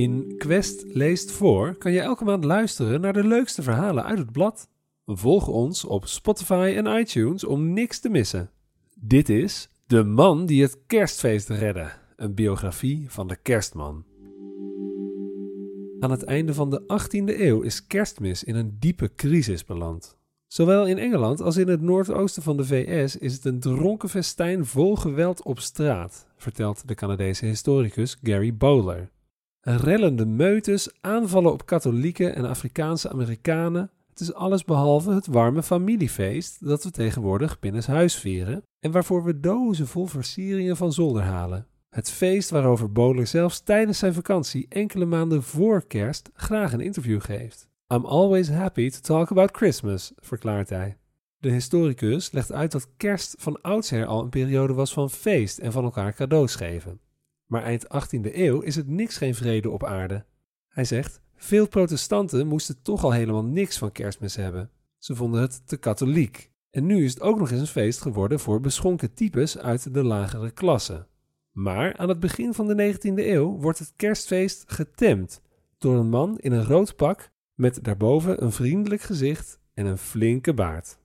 In Quest leest voor kan je elke maand luisteren naar de leukste verhalen uit het blad. Volg ons op Spotify en iTunes om niks te missen. Dit is De man die het kerstfeest redde, een biografie van de kerstman. Aan het einde van de 18e eeuw is kerstmis in een diepe crisis beland. Zowel in Engeland als in het noordoosten van de VS is het een dronken festijn vol geweld op straat, vertelt de Canadese historicus Gary Bowler. Rellende meutes, aanvallen op katholieken en Afrikaanse Amerikanen. Het is alles behalve het warme familiefeest dat we tegenwoordig huis vieren en waarvoor we dozen vol versieringen van zolder halen. Het feest waarover Bowler zelfs tijdens zijn vakantie enkele maanden voor kerst graag een interview geeft. I'm always happy to talk about Christmas, verklaart hij. De historicus legt uit dat kerst van oudsher al een periode was van feest en van elkaar cadeaus geven. Maar eind 18e eeuw is het niks geen vrede op aarde. Hij zegt: Veel protestanten moesten toch al helemaal niks van kerstmis hebben. Ze vonden het te katholiek. En nu is het ook nog eens een feest geworden voor beschonken types uit de lagere klasse. Maar aan het begin van de 19e eeuw wordt het kerstfeest getemd door een man in een rood pak met daarboven een vriendelijk gezicht en een flinke baard.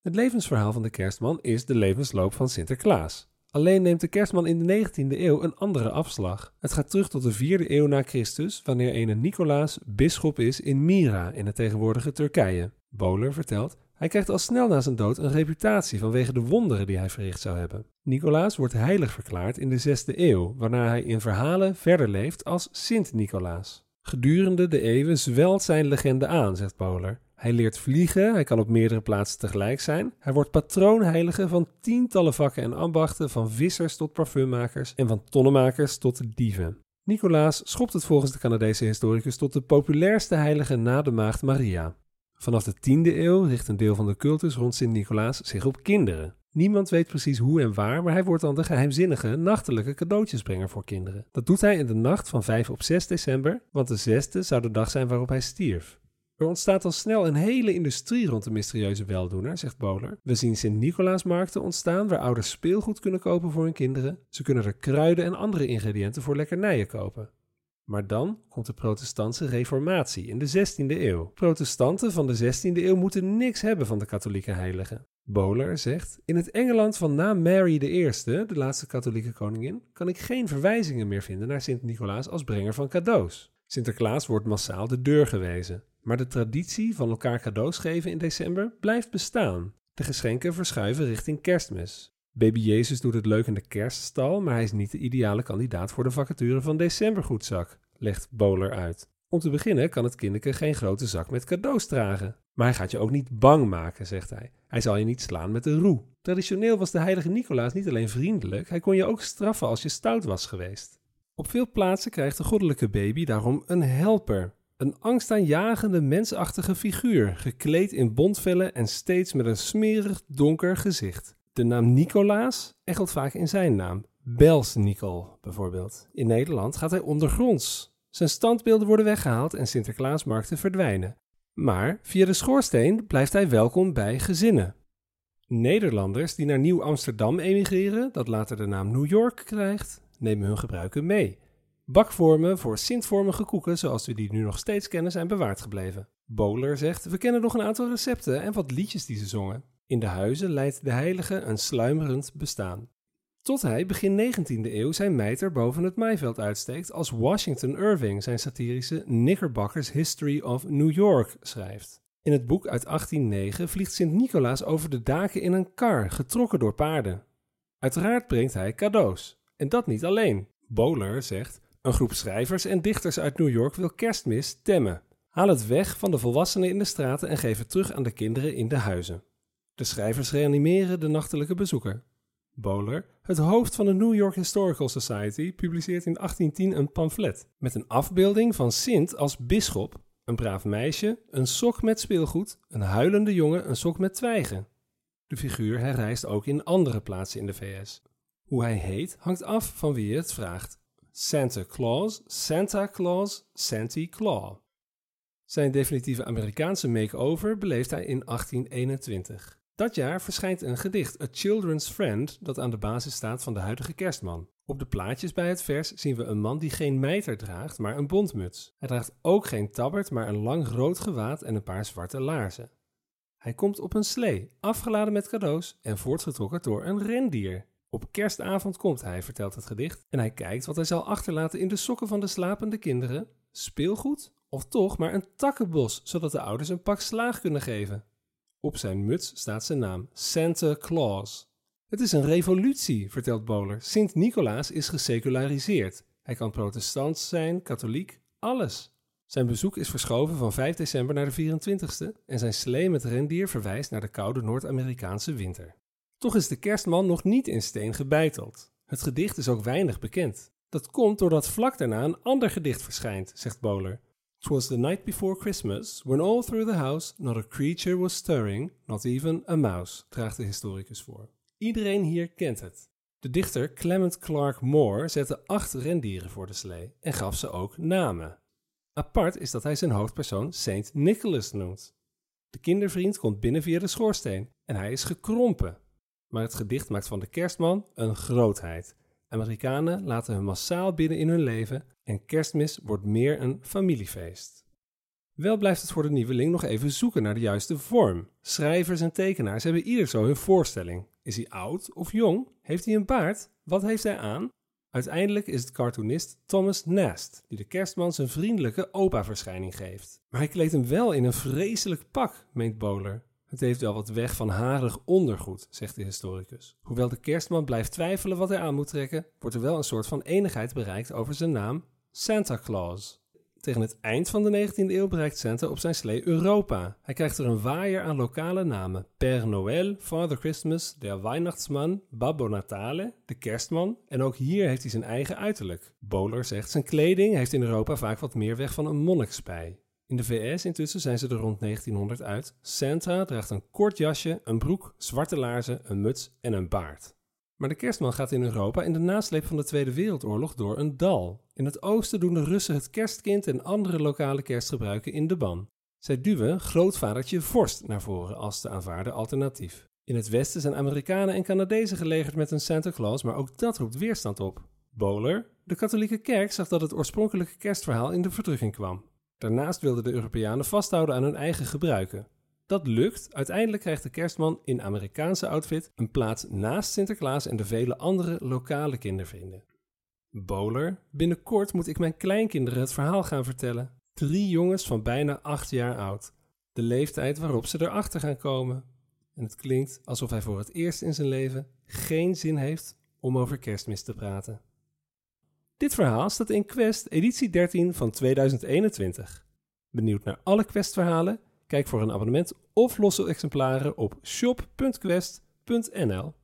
Het levensverhaal van de kerstman is de levensloop van Sinterklaas. Alleen neemt de kerstman in de 19e eeuw een andere afslag. Het gaat terug tot de 4e eeuw na Christus, wanneer een Nicolaas bisschop is in Myra in het tegenwoordige Turkije. Boler vertelt, hij krijgt al snel na zijn dood een reputatie vanwege de wonderen die hij verricht zou hebben. Nicolaas wordt heilig verklaard in de 6e eeuw, waarna hij in verhalen verder leeft als Sint-Nicolaas. Gedurende de eeuwen zwelt zijn legende aan, zegt Boler. Hij leert vliegen, hij kan op meerdere plaatsen tegelijk zijn. Hij wordt patroonheilige van tientallen vakken en ambachten, van vissers tot parfummakers en van tonnenmakers tot dieven. Nicolaas schopt het volgens de Canadese historicus tot de populairste heilige na de maagd Maria. Vanaf de 10e eeuw richt een deel van de cultus rond Sint-Nicolaas zich op kinderen. Niemand weet precies hoe en waar, maar hij wordt dan de geheimzinnige nachtelijke cadeautjesbrenger voor kinderen. Dat doet hij in de nacht van 5 op 6 december, want de 6e zou de dag zijn waarop hij stierf. Er ontstaat al snel een hele industrie rond de mysterieuze weldoener, zegt Bowler. We zien Sint-Nicolaasmarkten ontstaan waar ouders speelgoed kunnen kopen voor hun kinderen. Ze kunnen er kruiden en andere ingrediënten voor lekkernijen kopen. Maar dan komt de protestantse reformatie in de 16e eeuw. Protestanten van de 16e eeuw moeten niks hebben van de katholieke heiligen. Bowler zegt: In het Engeland van na Mary I, de laatste katholieke koningin, kan ik geen verwijzingen meer vinden naar Sint-Nicolaas als brenger van cadeaus. Sinterklaas wordt massaal de deur gewezen. Maar de traditie van elkaar cadeaus geven in december blijft bestaan. De geschenken verschuiven richting kerstmis. Baby Jezus doet het leuk in de kerststal, maar hij is niet de ideale kandidaat voor de vacature van decembergoedzak, legt Bowler uit. Om te beginnen kan het kinderke geen grote zak met cadeaus dragen. Maar hij gaat je ook niet bang maken, zegt hij. Hij zal je niet slaan met een roe. Traditioneel was de heilige Nicolaas niet alleen vriendelijk, hij kon je ook straffen als je stout was geweest. Op veel plaatsen krijgt de goddelijke baby daarom een helper, een angstaanjagende mensachtige figuur, gekleed in bondvellen en steeds met een smerig donker gezicht. De naam Nicolaas echelt vaak in zijn naam. Bels Nicol bijvoorbeeld. In Nederland gaat hij ondergronds. Zijn standbeelden worden weggehaald en Sinterklaasmarkten verdwijnen. Maar via de schoorsteen blijft hij welkom bij gezinnen. Nederlanders die naar Nieuw-Amsterdam emigreren, dat later de naam New York krijgt, nemen hun gebruiken mee. Bakvormen voor sintvormige koeken, zoals we die nu nog steeds kennen, zijn bewaard gebleven. Bowler zegt: We kennen nog een aantal recepten en wat liedjes die ze zongen. In de huizen leidt de heilige een sluimerend bestaan. Tot hij begin 19e eeuw zijn mijter boven het maaiveld uitsteekt als Washington Irving zijn satirische Knickerbockers History of New York schrijft. In het boek uit 1809 vliegt Sint-Nicolaas over de daken in een kar, getrokken door paarden. Uiteraard brengt hij cadeaus. En dat niet alleen. Bowler zegt: Een groep schrijvers en dichters uit New York wil kerstmis temmen. Haal het weg van de volwassenen in de straten en geef het terug aan de kinderen in de huizen. De schrijvers reanimeren de nachtelijke bezoeker. Bowler, het hoofd van de New York Historical Society, publiceert in 1810 een pamflet met een afbeelding van Sint als bisschop, een braaf meisje, een sok met speelgoed, een huilende jongen, een sok met twijgen. De figuur herrijst ook in andere plaatsen in de VS. Hoe hij heet hangt af van wie je het vraagt. Santa Claus, Santa Claus, Santy Claw. Zijn definitieve Amerikaanse make-over beleeft hij in 1821. Dat jaar verschijnt een gedicht, A Children's Friend, dat aan de basis staat van de huidige kerstman. Op de plaatjes bij het vers zien we een man die geen mijter draagt, maar een bondmuts. Hij draagt ook geen tabbert, maar een lang rood gewaad en een paar zwarte laarzen. Hij komt op een slee, afgeladen met cadeaus en voortgetrokken door een rendier. Op kerstavond komt hij, vertelt het gedicht, en hij kijkt wat hij zal achterlaten in de sokken van de slapende kinderen. Speelgoed? Of toch maar een takkenbos, zodat de ouders een pak slaag kunnen geven. Op zijn muts staat zijn naam, Santa Claus. Het is een revolutie, vertelt Bowler. Sint-Nicolaas is geseculariseerd. Hij kan protestant zijn, katholiek, alles. Zijn bezoek is verschoven van 5 december naar de 24ste en zijn slee met rendier verwijst naar de koude Noord-Amerikaanse winter. Toch is de kerstman nog niet in steen gebeiteld. Het gedicht is ook weinig bekend. Dat komt doordat vlak daarna een ander gedicht verschijnt, zegt Bowler. "'Twas the night before Christmas, when all through the house not a creature was stirring, not even a mouse, draagt de historicus voor. Iedereen hier kent het. De dichter Clement Clark Moore zette acht rendieren voor de slee en gaf ze ook namen. Apart is dat hij zijn hoofdpersoon Saint Nicholas noemt. De kindervriend komt binnen via de schoorsteen en hij is gekrompen. Maar het gedicht maakt van de kerstman een grootheid. Amerikanen laten hem massaal binnen in hun leven en kerstmis wordt meer een familiefeest. Wel blijft het voor de nieuweling nog even zoeken naar de juiste vorm. Schrijvers en tekenaars hebben ieder zo hun voorstelling. Is hij oud of jong? Heeft hij een baard? Wat heeft hij aan? Uiteindelijk is het cartoonist Thomas Nast die de kerstman zijn vriendelijke opa-verschijning geeft. Maar hij kleedt hem wel in een vreselijk pak, meent Bowler. Het heeft wel wat weg van harig ondergoed, zegt de historicus. Hoewel de kerstman blijft twijfelen wat hij aan moet trekken, wordt er wel een soort van enigheid bereikt over zijn naam Santa Claus. Tegen het eind van de 19e eeuw bereikt Santa op zijn slee Europa. Hij krijgt er een waaier aan lokale namen. Père Noël, Father Christmas, der Weihnachtsmann, Babbo Natale, de kerstman. En ook hier heeft hij zijn eigen uiterlijk. Bowler zegt zijn kleding heeft in Europa vaak wat meer weg van een monnikspij. In de VS intussen zijn ze er rond 1900 uit. Santa draagt een kort jasje, een broek, zwarte laarzen, een muts en een baard. Maar de kerstman gaat in Europa in de nasleep van de Tweede Wereldoorlog door een dal. In het oosten doen de Russen het kerstkind en andere lokale kerstgebruiken in de ban. Zij duwen grootvadertje Vorst naar voren als te aanvaarden alternatief. In het westen zijn Amerikanen en Canadezen gelegerd met een Santa Claus, maar ook dat roept weerstand op. Bowler, de katholieke kerk zag dat het oorspronkelijke kerstverhaal in de verdrukking kwam. Daarnaast wilden de Europeanen vasthouden aan hun eigen gebruiken. Dat lukt. Uiteindelijk krijgt de kerstman in Amerikaanse outfit een plaats naast Sinterklaas en de vele andere lokale kindervrienden. Bowler, binnenkort moet ik mijn kleinkinderen het verhaal gaan vertellen. Drie jongens van bijna acht jaar oud. De leeftijd waarop ze erachter gaan komen. En het klinkt alsof hij voor het eerst in zijn leven geen zin heeft om over kerstmis te praten. Dit verhaal staat in Quest editie 13 van 2021. Benieuwd naar alle Quest-verhalen? Kijk voor een abonnement of losse exemplaren op shop.quest.nl.